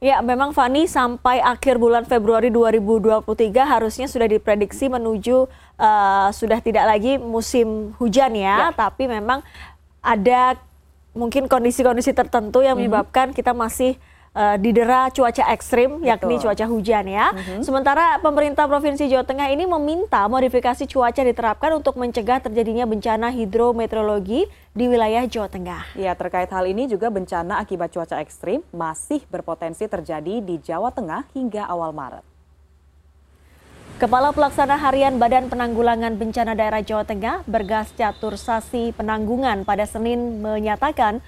Ya, memang Fani sampai akhir bulan Februari 2023 harusnya sudah diprediksi menuju uh, sudah tidak lagi musim hujan ya, ya. tapi memang ada mungkin kondisi-kondisi tertentu yang mhm. menyebabkan mm -hmm. kita masih uh, didera cuaca ekstrim, yakni Betul. cuaca hujan ya. Mm-hmm. Sementara pemerintah Provinsi Jawa Tengah ini meminta modifikasi cuaca diterapkan untuk mencegah terjadinya bencana hidrometeorologi di wilayah Jawa Tengah. Ya, terkait hal ini juga bencana akibat cuaca ekstrim masih berpotensi terjadi di Jawa Tengah hingga awal Maret. Kepala Pelaksana Harian Badan Penanggulangan Bencana Daerah Jawa Tengah, Bergas Catur Sasi Penanggungan pada Senin menyatakan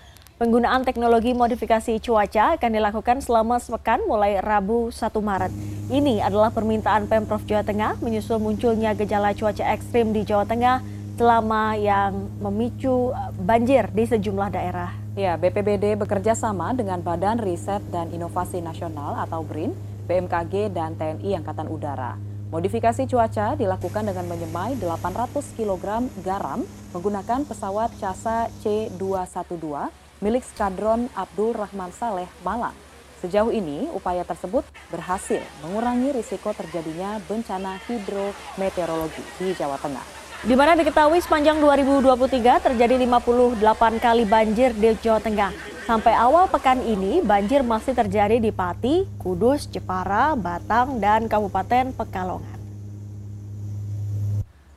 Penggunaan teknologi modifikasi cuaca akan dilakukan selama sepekan mulai Rabu 1 Maret. Ini adalah permintaan Pemprov Jawa Tengah menyusul munculnya gejala cuaca ekstrim di Jawa Tengah selama yang memicu banjir di sejumlah daerah. Ya, BPBD bekerja sama dengan Badan Riset dan Inovasi Nasional atau BRIN, BMKG, dan TNI Angkatan Udara. Modifikasi cuaca dilakukan dengan menyemai 800 kg garam menggunakan pesawat CASA C212 milik Skadron Abdul Rahman Saleh Malang. Sejauh ini, upaya tersebut berhasil mengurangi risiko terjadinya bencana hidrometeorologi di Jawa Tengah. Di mana diketahui sepanjang 2023 terjadi 58 kali banjir di Jawa Tengah. Sampai awal pekan ini, banjir masih terjadi di Pati, Kudus, Jepara, Batang, dan Kabupaten Pekalongan.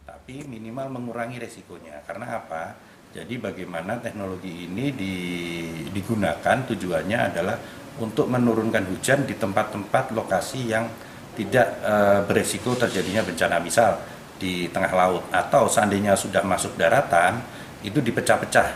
Tapi minimal mengurangi resikonya. Karena apa? Jadi bagaimana teknologi ini digunakan tujuannya adalah untuk menurunkan hujan di tempat-tempat lokasi yang tidak e, beresiko terjadinya bencana. Misal di tengah laut atau seandainya sudah masuk daratan itu dipecah-pecah